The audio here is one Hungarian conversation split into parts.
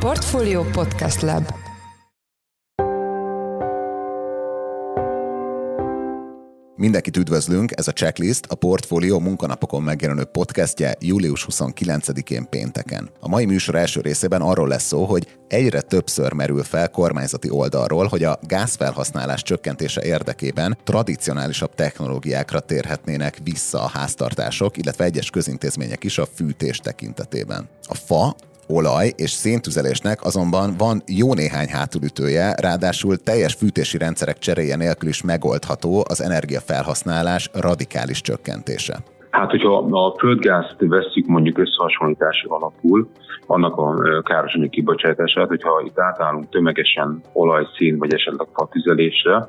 Portfolio Podcast Lab Mindenkit üdvözlünk, ez a Checklist, a Portfolio munkanapokon megjelenő podcastje július 29-én pénteken. A mai műsor első részében arról lesz szó, hogy egyre többször merül fel kormányzati oldalról, hogy a gázfelhasználás csökkentése érdekében tradicionálisabb technológiákra térhetnének vissza a háztartások, illetve egyes közintézmények is a fűtés tekintetében. A fa olaj és széntüzelésnek azonban van jó néhány hátulütője, ráadásul teljes fűtési rendszerek cseréje nélkül is megoldható az energiafelhasználás radikális csökkentése. Hát, hogyha a földgázt vesszük mondjuk összehasonlítási alapul, annak a károsanyag kibocsátását, hogyha itt átállunk tömegesen olajszín vagy esetleg fatüzelésre,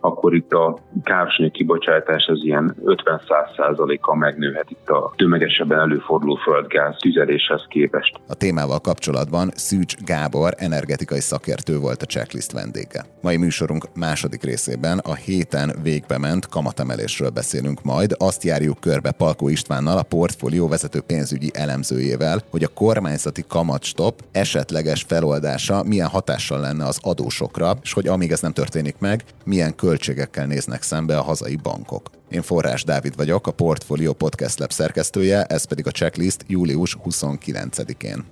akkor itt a károsanyag kibocsátás az ilyen 50-100 kal megnőhet itt a tömegesebben előforduló földgáz tüzeléshez képest. A témával kapcsolatban Szűcs Gábor energetikai szakértő volt a checklist vendége. Mai műsorunk második részében a héten végbe ment kamatemelésről beszélünk majd. Azt járjuk körbe Palkó Istvánnal, a portfólió vezető pénzügyi elemzőjével, hogy a kormányzati kamatstop esetleges feloldása milyen hatással lenne az adósokra, és hogy amíg ez nem történik meg, milyen költségekkel néznek szembe a hazai bankok. Én Forrás Dávid vagyok, a Portfolio Podcast Lab szerkesztője, ez pedig a checklist július 29-én.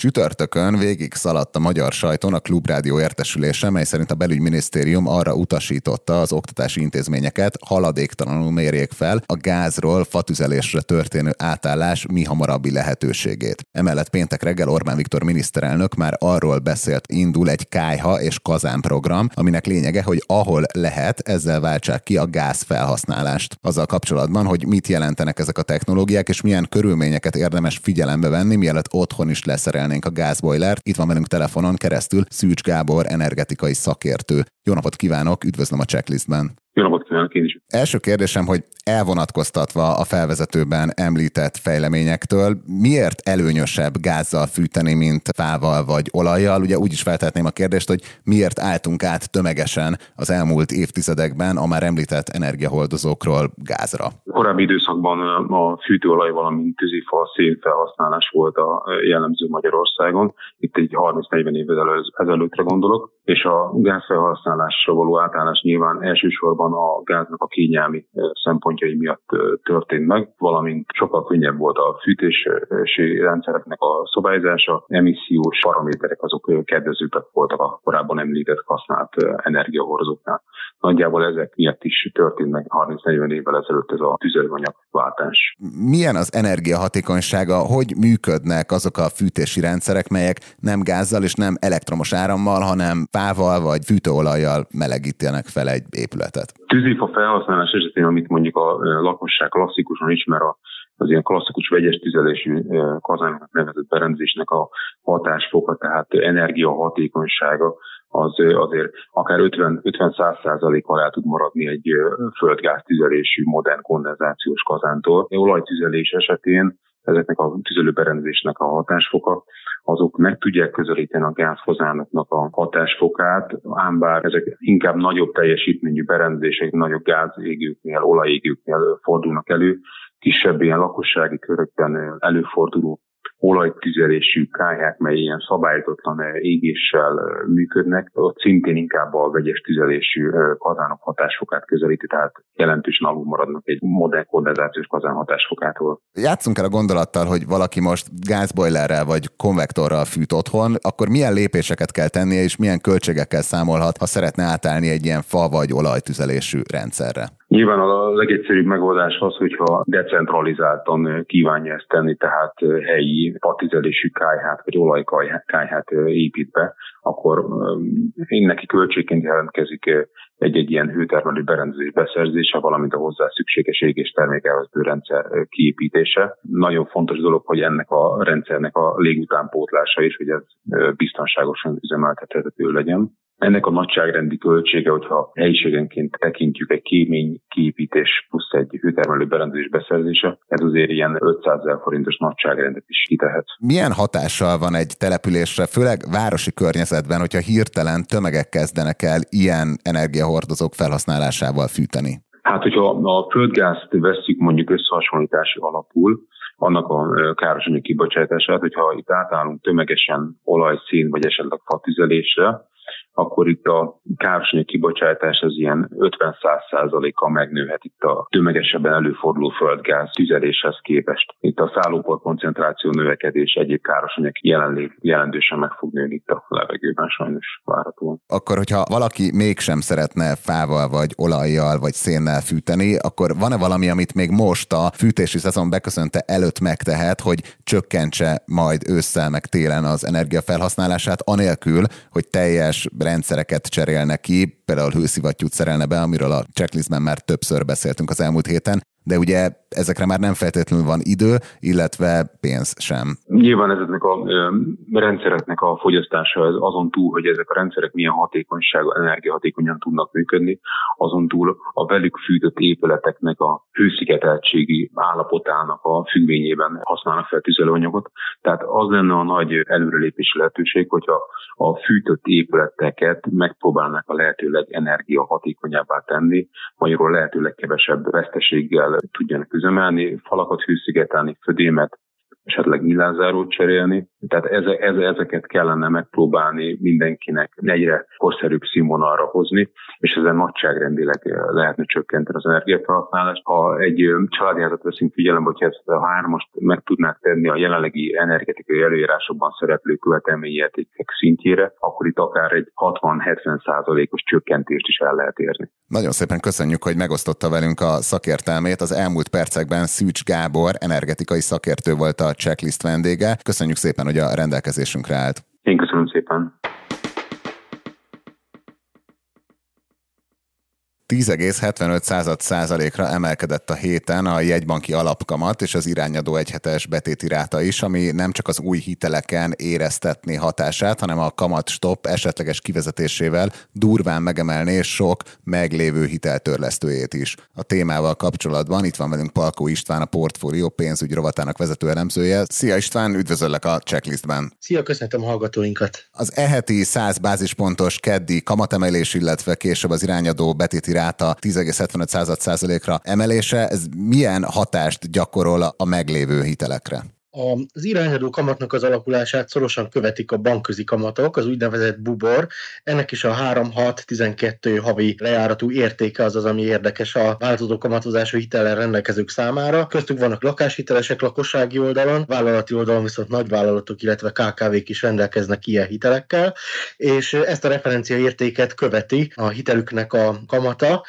Csütörtökön végig szaladt a magyar sajton a Klubrádió értesülése, mely szerint a belügyminisztérium arra utasította az oktatási intézményeket, haladéktalanul mérjék fel a gázról fatüzelésre történő átállás mi hamarabbi lehetőségét. Emellett péntek reggel Orbán Viktor miniszterelnök már arról beszélt, indul egy kájha és kazán program, aminek lényege, hogy ahol lehet, ezzel váltsák ki a gáz felhasználást. Azzal kapcsolatban, hogy mit jelentenek ezek a technológiák, és milyen körülményeket érdemes figyelembe venni, mielőtt otthon is leszerelni használnánk a gázbojlert. Itt van velünk telefonon keresztül Szűcs Gábor, energetikai szakértő. Jó napot kívánok, üdvözlöm a checklistben. Jó napot kívánok én is. Első kérdésem, hogy elvonatkoztatva a felvezetőben említett fejleményektől, miért előnyösebb gázzal fűteni, mint fával vagy olajjal? Ugye úgy is feltehetném a kérdést, hogy miért álltunk át tömegesen az elmúlt évtizedekben a már említett energiahordozókról gázra? Korábbi időszakban a fűtőolaj, valamint tűzifa, szén felhasználás volt a jellemző Magyarországon. Itt egy 30-40 évvel ezelőttre gondolok, és a gázfelhasználásra való átállás nyilván elsősorban elsősorban a gáznak a kényelmi szempontjai miatt történt meg, valamint sokkal könnyebb volt a fűtési rendszereknek a szabályzása, emissziós paraméterek azok kedvezőbbek voltak a korábban említett használt energiahordozóknál. Nagyjából ezek miatt is történt meg 30-40 évvel ezelőtt ez a tüzelőanyagváltás. Milyen az energiahatékonysága, hogy működnek azok a fűtési rendszerek, melyek nem gázzal és nem elektromos árammal, hanem fával vagy fűtőolajjal melegítenek fel egy épületet? Tűzifa felhasználás esetén, amit mondjuk a lakosság klasszikusan ismer, a az ilyen klasszikus vegyes tüzelésű kazánnak nevezett berendezésnek a hatásfoka, tehát energiahatékonysága, az azért akár 50-100 százalékkal el tud maradni egy földgáz tüzelésű modern kondenzációs kazántól. Olajtüzelés esetén ezeknek a tüzelőberendezésnek a hatásfoka, azok meg tudják közelíteni a gázhozánoknak a hatásfokát, ám bár ezek inkább nagyobb teljesítményű berendezések, nagyobb gázégőknél, olajégőknél fordulnak elő, kisebb ilyen lakossági körökben előforduló olajtüzelésű kályák, mely ilyen szabályozatlan eh, égéssel eh, működnek, ott szintén inkább a vegyes tüzelésű eh, kazánok hatásfokát közelíti, tehát jelentősen alul maradnak egy modern kondenzációs kazán hatásfokától. Játszunk el a gondolattal, hogy valaki most gázbojlerrel vagy konvektorral fűt otthon, akkor milyen lépéseket kell tennie, és milyen költségekkel számolhat, ha szeretne átállni egy ilyen fa vagy olajtüzelésű rendszerre? Nyilván a legegyszerűbb megoldás az, hogyha decentralizáltan kívánja ezt tenni, tehát helyi patizelésű kájhát vagy olajkájhát épít be, akkor én neki költségként jelentkezik egy-egy ilyen hőtermelő berendezés beszerzése, valamint a hozzá szükséges égés termékelvező rendszer kiépítése. Nagyon fontos dolog, hogy ennek a rendszernek a légutánpótlása is, hogy ez biztonságosan üzemeltethető legyen. Ennek a nagyságrendi költsége, hogyha helyiségenként tekintjük egy kémény kiépítés plusz egy hőtermelő berendezés beszerzése, ez azért ilyen 500 ezer forintos nagyságrendet is kitehet. Milyen hatással van egy településre, főleg városi környezetben, hogyha hirtelen tömegek kezdenek el ilyen energiahordozók felhasználásával fűteni? Hát, hogyha a földgázt vesszük mondjuk összehasonlítási alapul, annak a károsanyag kibocsátását, hogyha itt átállunk tömegesen olaj, szín vagy esetleg fatüzelésre, akkor itt a károsanyag kibocsátás az ilyen 50-100 kal megnőhet itt a tömegesebben előforduló földgáz tüzeléshez képest. Itt a szállópor koncentráció növekedés egyéb károsanyag jelenlét jelentősen meg fog nőni itt a levegőben sajnos várhatóan. Akkor, hogyha valaki mégsem szeretne fával vagy olajjal vagy szénnel fűteni, akkor van-e valami, amit még most a fűtési szezon beköszönte előtt megtehet, hogy csökkentse majd ősszel meg télen az energiafelhasználását, anélkül, hogy teljes rendszereket cserélnek ki, például hőszivattyút szerelne be, amiről a checklistben már többször beszéltünk az elmúlt héten, de ugye ezekre már nem feltétlenül van idő, illetve pénz sem. Nyilván ezeknek a rendszereknek a fogyasztása az azon túl, hogy ezek a rendszerek milyen hatékonyság, energiahatékonyan tudnak működni, azon túl a velük fűtött épületeknek a hőszigeteltségi állapotának a függvényében használnak fel tüzelőanyagot. Tehát az lenne a nagy előrelépési lehetőség, hogyha a fűtött épületeket megpróbálnak a lehetőleg energiahatékonyabbá tenni, magyarul lehetőleg kevesebb veszteséggel tudjanak üzemelni, falakat hűszigetelni, födémet, esetleg nyilázárót cserélni. Tehát eze, eze, ezeket kellene megpróbálni mindenkinek egyre korszerűbb színvonalra hozni, és ezen nagyságrendileg lehetne csökkenteni az energiafelhasználást. Ha egy családi házat veszünk figyelembe, hogy ezt a hármast meg tudnák tenni a jelenlegi energetikai előírásokban szereplő követelményértékek szintjére, akkor itt akár egy 60-70 százalékos csökkentést is el lehet érni. Nagyon szépen köszönjük, hogy megosztotta velünk a szakértelmét. Az elmúlt percekben Szűcs Gábor energetikai szakértő volt a checklist vendége. Köszönjük szépen, hogy a rendelkezésünkre állt. Én köszönöm szépen. 10,75 százalékra emelkedett a héten a jegybanki alapkamat és az irányadó egyhetes betéti ráta is, ami nem csak az új hiteleken éreztetné hatását, hanem a kamat stop esetleges kivezetésével durván megemelné sok meglévő hiteltörlesztőjét is. A témával kapcsolatban itt van velünk Palkó István, a portfólió pénzügy rovatának vezető elemzője. Szia István, üdvözöllek a checklistben. Szia, köszöntöm a hallgatóinkat. Az eheti 100 bázispontos keddi kamatemelés, illetve később az irányadó betéti ráta 10,75 százalékra emelése, ez milyen hatást gyakorol a meglévő hitelekre? Az irányadó kamatnak az alakulását szorosan követik a bankközi kamatok, az úgynevezett bubor. Ennek is a 3-6-12 havi lejáratú értéke az az, ami érdekes a változó kamatozású hitellen rendelkezők számára. Köztük vannak lakáshitelesek lakossági oldalon, vállalati oldalon viszont nagyvállalatok, illetve KKV-k is rendelkeznek ilyen hitelekkel, és ezt a referencia értéket követi a hitelüknek a kamata,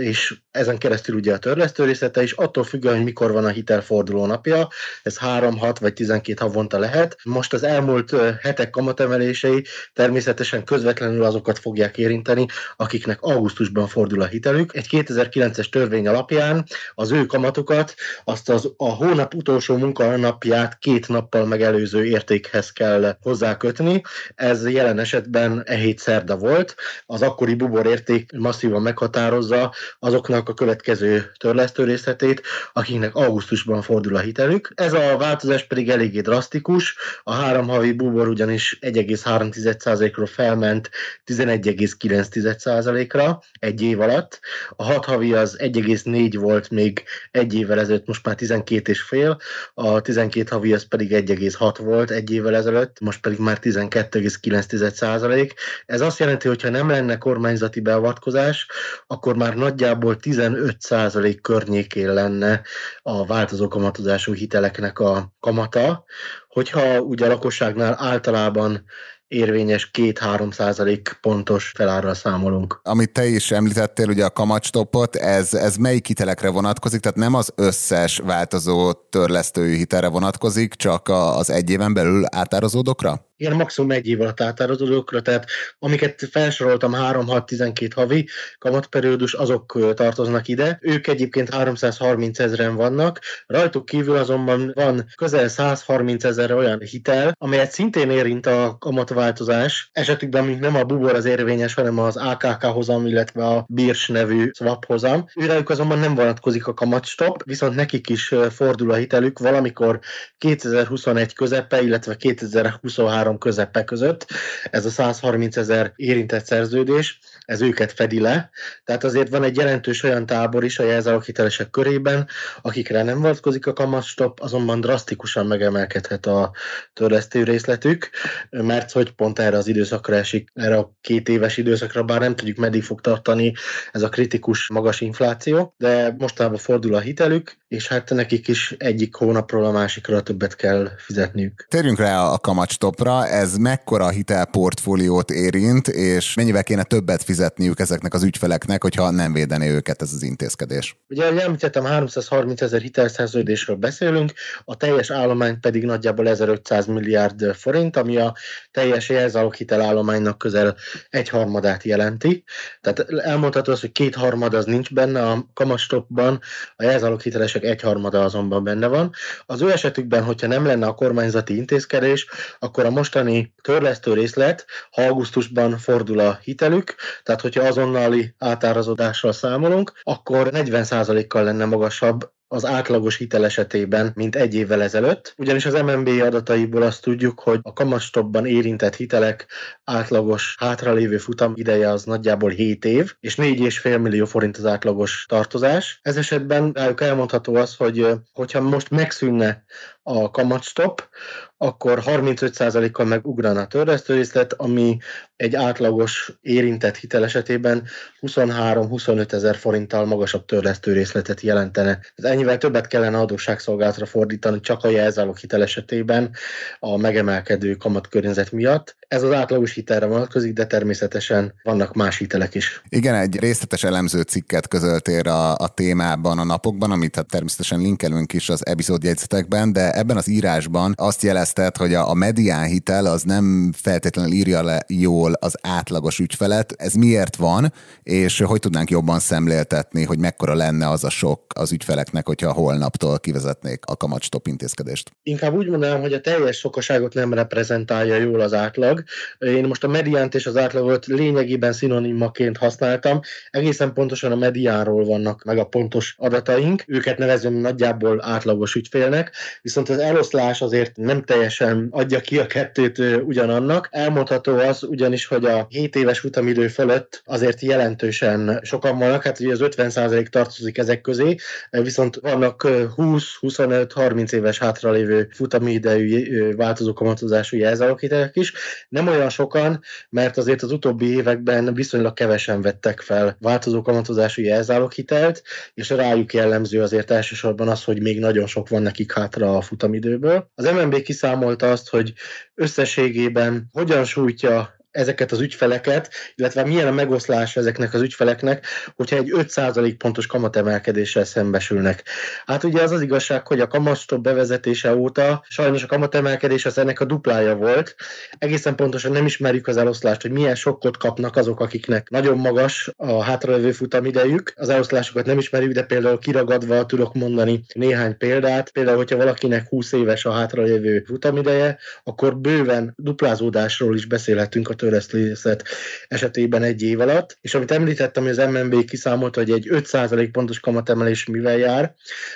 és ezen keresztül ugye a törlesztő részlete, és attól függően, hogy mikor van a hitelforduló napja, ez 3, 6 vagy 12 havonta lehet. Most az elmúlt hetek kamatemelései természetesen közvetlenül azokat fogják érinteni, akiknek augusztusban fordul a hitelük. Egy 2009-es törvény alapján az ő kamatokat azt az, a hónap utolsó munkanapját két nappal megelőző értékhez kell hozzákötni. Ez jelen esetben e hét szerda volt. Az akkori bubor érték masszívan meghatározza, azoknak a következő törlesztő részletét, akiknek augusztusban fordul a hitelük. Ez a változás pedig eléggé drasztikus, a három havi bubor ugyanis 1,3%-ról felment 11,9%-ra egy év alatt, a hat havi az 1,4 volt még egy évvel ezelőtt, most már 12,5, a 12 havi az pedig 1,6 volt egy évvel ezelőtt, most pedig már 12,9%. Ez azt jelenti, hogy ha nem lenne kormányzati beavatkozás, akkor már nagy nagyjából 15% környékén lenne a változó kamatozású hiteleknek a kamata, hogyha ugye a lakosságnál általában érvényes 2-3 százalék pontos felárral számolunk. Amit te is említettél, ugye a kamatstopot, ez, ez melyik hitelekre vonatkozik? Tehát nem az összes változó törlesztői hitelre vonatkozik, csak az egy éven belül átározódokra? Igen, maximum egy év alatt átározódókra, tehát amiket felsoroltam 3-6-12 havi kamatperiódus, azok tartoznak ide. Ők egyébként 330 ezeren vannak, rajtuk kívül azonban van közel 130 ezer olyan hitel, amelyet szintén érint a kamat változás. Esetükben még nem a bubor az érvényes, hanem az AKK hozam, illetve a Birs nevű swap hozam. Őrejük azonban nem vonatkozik a kamatstop, viszont nekik is fordul a hitelük valamikor 2021 közepe, illetve 2023 közepe között. Ez a 130 ezer érintett szerződés, ez őket fedi le. Tehát azért van egy jelentős olyan tábor is a jelzálóghitelesek körében, akikre nem vonatkozik a kamatstop, azonban drasztikusan megemelkedhet a törlesztő részletük, mert hogy pont erre az időszakra esik, erre a két éves időszakra, bár nem tudjuk meddig fog tartani ez a kritikus magas infláció, de mostában fordul a hitelük, és hát nekik is egyik hónapról a másikra többet kell fizetniük. Térjünk rá a kamatstopra, ez mekkora hitelportfóliót érint, és mennyivel kéne többet fizetniük ezeknek az ügyfeleknek, hogyha nem védené őket ez az intézkedés? Ugye, ahogy említettem, 330 ezer hitelszerződésről beszélünk, a teljes állomány pedig nagyjából 1500 milliárd forint, ami a teljes jelzálog hitelállománynak közel egyharmadát jelenti. Tehát elmondható az, hogy kétharmad az nincs benne a kamastopban, a jelzálog hitelesek egyharmada azonban benne van. Az ő esetükben, hogyha nem lenne a kormányzati intézkedés, akkor a mostani törlesztő részlet, ha augusztusban fordul a hitelük, tehát hogyha azonnali átárazódással számolunk, akkor 40%-kal lenne magasabb az átlagos hitel esetében, mint egy évvel ezelőtt, ugyanis az MNB adataiból azt tudjuk, hogy a kamastopban érintett hitelek átlagos hátralévő futam ideje az nagyjából 7 év, és 4,5 millió forint az átlagos tartozás. Ez esetben rájuk elmondható az, hogy hogyha most megszűnne a kamatstop, akkor 35%-kal megugrana a törlesztőrészlet, ami egy átlagos érintett hitel esetében 23-25 ezer forinttal magasabb törlesztőrészletet jelentene. Ez ennyivel többet kellene adósságszolgálatra fordítani csak a jelzálók hitel esetében a megemelkedő kamatkörnyezet miatt. Ez az átlagos hitelre vonatkozik, de természetesen vannak más hitelek is. Igen, egy részletes elemző cikket közöltél a, a témában a napokban, amit hát természetesen linkelünk is az epizódjegyzetekben, de ebben az írásban azt jelezted, hogy a, a medián hitel az nem feltétlenül írja le jól az átlagos ügyfelet. Ez miért van, és hogy tudnánk jobban szemléltetni, hogy mekkora lenne az a sok az ügyfeleknek, hogyha holnaptól kivezetnék a kamatstop intézkedést? Inkább úgy mondanám, hogy a teljes sokaságot nem reprezentálja jól az átlag. Én most a mediánt és az átlagot lényegében szinonimaként használtam. Egészen pontosan a mediánról vannak meg a pontos adataink. Őket nevezem nagyjából átlagos ügyfélnek, viszont az eloszlás azért nem teljesen adja ki a kettőt ugyanannak. Elmondható az ugyanis, hogy a 7 éves futamidő fölött azért jelentősen sokan vannak, hát ugye az 50% tartozik ezek közé, viszont vannak 20-25-30 éves hátralévő futamidejű változó kamatozású jelzálóghitelek is. Nem olyan sokan, mert azért az utóbbi években viszonylag kevesen vettek fel változó kamatozású jelzálóghitelt, és rájuk jellemző azért elsősorban az, hogy még nagyon sok van nekik hátra a futamidőből. Az MNB kiszámolta azt, hogy összességében hogyan sújtja ezeket az ügyfeleket, illetve milyen a megoszlás ezeknek az ügyfeleknek, hogyha egy 5% pontos kamatemelkedéssel szembesülnek. Hát ugye az az igazság, hogy a kamatstop bevezetése óta sajnos a kamatemelkedés az ennek a duplája volt. Egészen pontosan nem ismerjük az eloszlást, hogy milyen sokkot kapnak azok, akiknek nagyon magas a hátralévő futamidejük. Az eloszlásokat nem ismerjük, de például kiragadva tudok mondani néhány példát. Például, hogyha valakinek 20 éves a hátralévő futamideje, akkor bőven duplázódásról is beszélhetünk a törlesztészet esetében egy év alatt. És amit említettem, hogy az MNB kiszámolta, hogy egy 5% pontos kamatemelés mivel jár,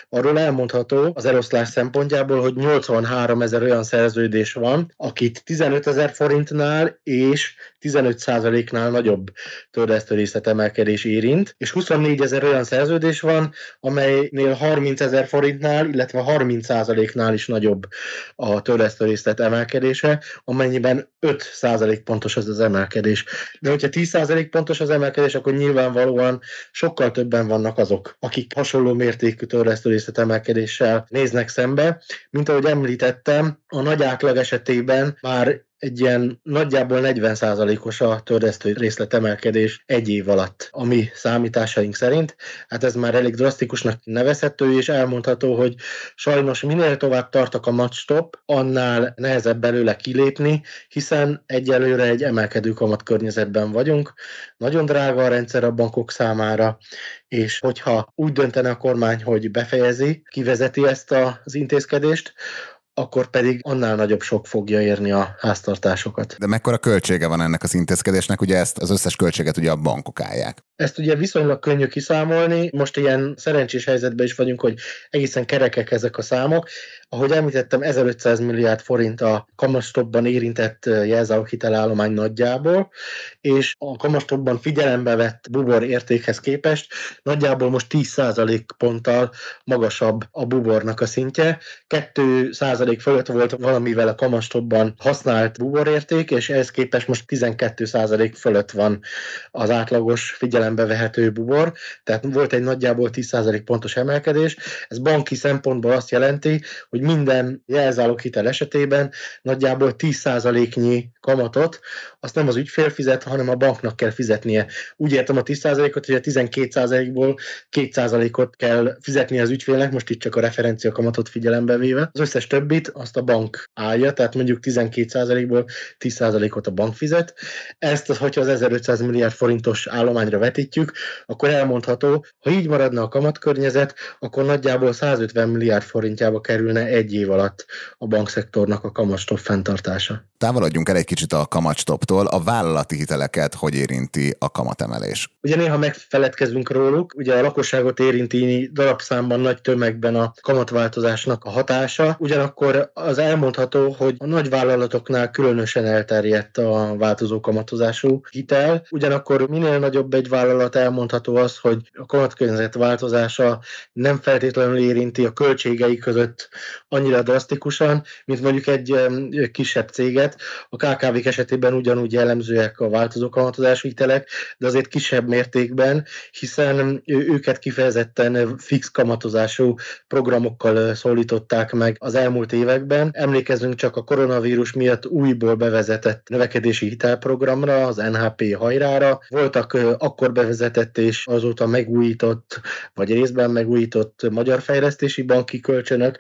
arról elmondható az eloszlás szempontjából, hogy 83 ezer olyan szerződés van, akit 15 ezer forintnál és 15%-nál nagyobb törlesztőrészlet emelkedés érint, és 24 ezer olyan szerződés van, amelynél 30 ezer forintnál, illetve 30%-nál is nagyobb a törlesztőrészlet emelkedése, amennyiben 5% pontos az az emelkedés. De hogyha 10% pontos az emelkedés, akkor nyilvánvalóan sokkal többen vannak azok, akik hasonló mértékű törlesztőrészlet emelkedéssel néznek szembe. Mint ahogy említettem, a nagy átlag esetében már egy ilyen nagyjából 40%-os a törlesztő részletemelkedés egy év alatt, ami számításaink szerint. Hát ez már elég drasztikusnak nevezhető, és elmondható, hogy sajnos minél tovább tartak a matstop, annál nehezebb belőle kilépni, hiszen egyelőre egy emelkedő kamat környezetben vagyunk. Nagyon drága a rendszer a bankok számára, és hogyha úgy döntene a kormány, hogy befejezi, kivezeti ezt az intézkedést, akkor pedig annál nagyobb sok fogja érni a háztartásokat. De mekkora költsége van ennek az intézkedésnek? Ugye ezt az összes költséget ugye a bankok állják. Ezt ugye viszonylag könnyű kiszámolni. Most ilyen szerencsés helyzetben is vagyunk, hogy egészen kerekek ezek a számok. Ahogy említettem, 1500 milliárd forint a kamastopban érintett jelzálók hitelállomány nagyjából, és a kamastopban figyelembe vett bubor értékhez képest nagyjából most 10% ponttal magasabb a bubornak a szintje. 2% fölött volt valamivel a kamastopban használt buborérték, és ehhez képest most 12% fölött van az átlagos figyelembe vehető bubor, tehát volt egy nagyjából 10% pontos emelkedés. Ez banki szempontból azt jelenti, hogy hogy minden hitel esetében nagyjából 10%-nyi kamatot azt nem az ügyfél fizet, hanem a banknak kell fizetnie. Úgy értem a 10%-ot, hogy a 12%-ból 2%-ot kell fizetni az ügyfélnek, most itt csak a referencia kamatot figyelembe véve. Az összes többit azt a bank állja, tehát mondjuk 12%-ból 10%-ot a bank fizet. Ezt, hogyha az 1500 milliárd forintos állományra vetítjük, akkor elmondható, ha így maradna a kamatkörnyezet, akkor nagyjából 150 milliárd forintjába kerülne egy év alatt a bankszektornak a kamatstop fenntartása. Távolodjunk el egy kicsit a kamatstoptól. A vállalati hiteleket hogy érinti a kamatemelés? Ugye néha megfeledkezünk róluk, ugye a lakosságot érinti darabszámban nagy tömegben a kamatváltozásnak a hatása, ugyanakkor az elmondható, hogy a nagy vállalatoknál különösen elterjedt a változó kamatozású hitel, ugyanakkor minél nagyobb egy vállalat elmondható az, hogy a kamatkörnyezet változása nem feltétlenül érinti a költségei között annyira drasztikusan, mint mondjuk egy kisebb céget. A KKV-k esetében ugyanúgy jellemzőek a változó kamatozású hitelek, de azért kisebb mértékben, hiszen őket kifejezetten fix kamatozású programokkal szólították meg az elmúlt években. Emlékezzünk csak a koronavírus miatt újból bevezetett növekedési hitelprogramra, az NHP hajrára. Voltak akkor bevezetett és azóta megújított, vagy részben megújított magyar fejlesztési banki kölcsönök,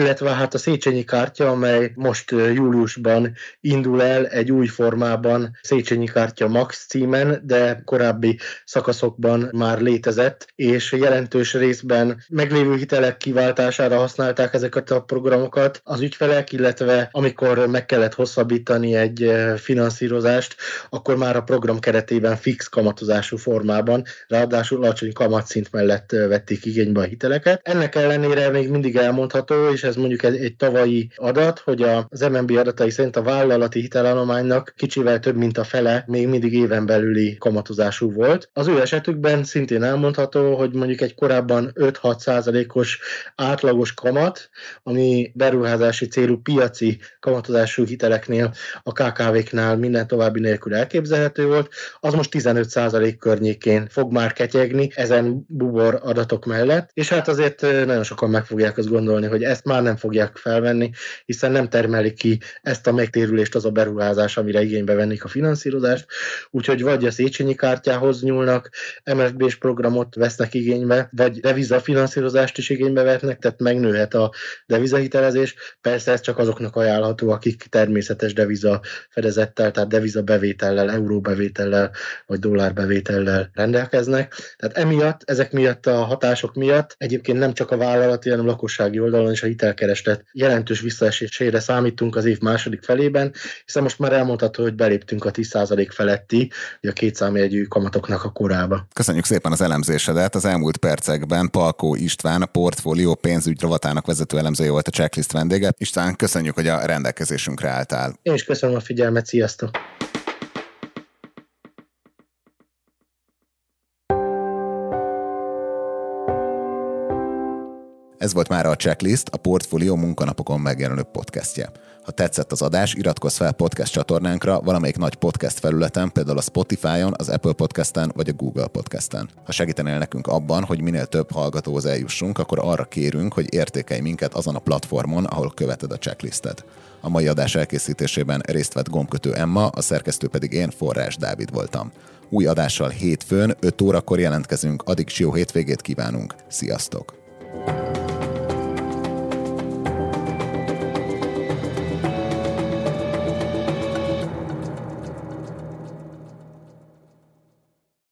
illetve hát a Széchenyi kártya, amely most júliusban indul el egy új formában, Széchenyi kártya Max címen, de korábbi szakaszokban már létezett, és jelentős részben meglévő hitelek kiváltására használták ezeket a programokat az ügyfelek, illetve amikor meg kellett hosszabbítani egy finanszírozást, akkor már a program keretében fix kamatozású formában, ráadásul alacsony kamatszint mellett vették igénybe a hiteleket. Ennek ellenére még mindig elmondható, és ez mondjuk egy, egy tavalyi adat, hogy az MNB adatai szerint a vállalati hitelállománynak kicsivel több, mint a fele még mindig éven belüli kamatozású volt. Az ő esetükben szintén elmondható, hogy mondjuk egy korábban 5-6 százalékos átlagos kamat, ami beruházási célú piaci kamatozású hiteleknél a KKV-knál minden további nélkül elképzelhető volt, az most 15 százalék környékén fog már ketyegni ezen bubor adatok mellett, és hát azért nagyon sokan meg fogják azt gondolni, hogy ezt már nem fogják felvenni, hiszen nem termelik ki ezt a megtérülést az a beruházás, amire igénybe vennék a finanszírozást, úgyhogy vagy a Széchenyi kártyához nyúlnak, MFB-s programot vesznek igénybe, vagy devizafinanszírozást is igénybe vetnek, tehát megnőhet a devizahitelezés. Persze ez csak azoknak ajánlható, akik természetes deviza fedezettel, tehát deviza bevétellel, euróbevétellel vagy dollárbevétellel rendelkeznek. Tehát emiatt, ezek miatt a hatások miatt egyébként nem csak a vállalati, hanem a lakossági oldalon is a hitelkereslet jelentős visszaesésére számítunk az év második felében, hiszen most már elmondható, hogy beléptünk a 10% feletti, a kétszámjegyű kamatoknak a korába. Köszönjük szépen az elemzésedet. Az elmúlt percekben Palkó István, a portfólió pénzügy rovatának vezető elemzője volt a checklist vendége. István, köszönjük, hogy a rendelkezésünkre álltál. Én is köszönöm a figyelmet, sziasztok! Ez volt már a Checklist, a Portfolio munkanapokon megjelenő podcastje. Ha tetszett az adás, iratkozz fel podcast csatornánkra valamelyik nagy podcast felületen, például a Spotify-on, az Apple Podcast-en vagy a Google Podcast-en. Ha segítenél nekünk abban, hogy minél több hallgatóhoz eljussunk, akkor arra kérünk, hogy értékelj minket azon a platformon, ahol követed a checklistet. A mai adás elkészítésében részt vett gombkötő Emma, a szerkesztő pedig én, Forrás Dávid voltam. Új adással hétfőn, 5 órakor jelentkezünk, addig jó hétvégét kívánunk. Sziasztok!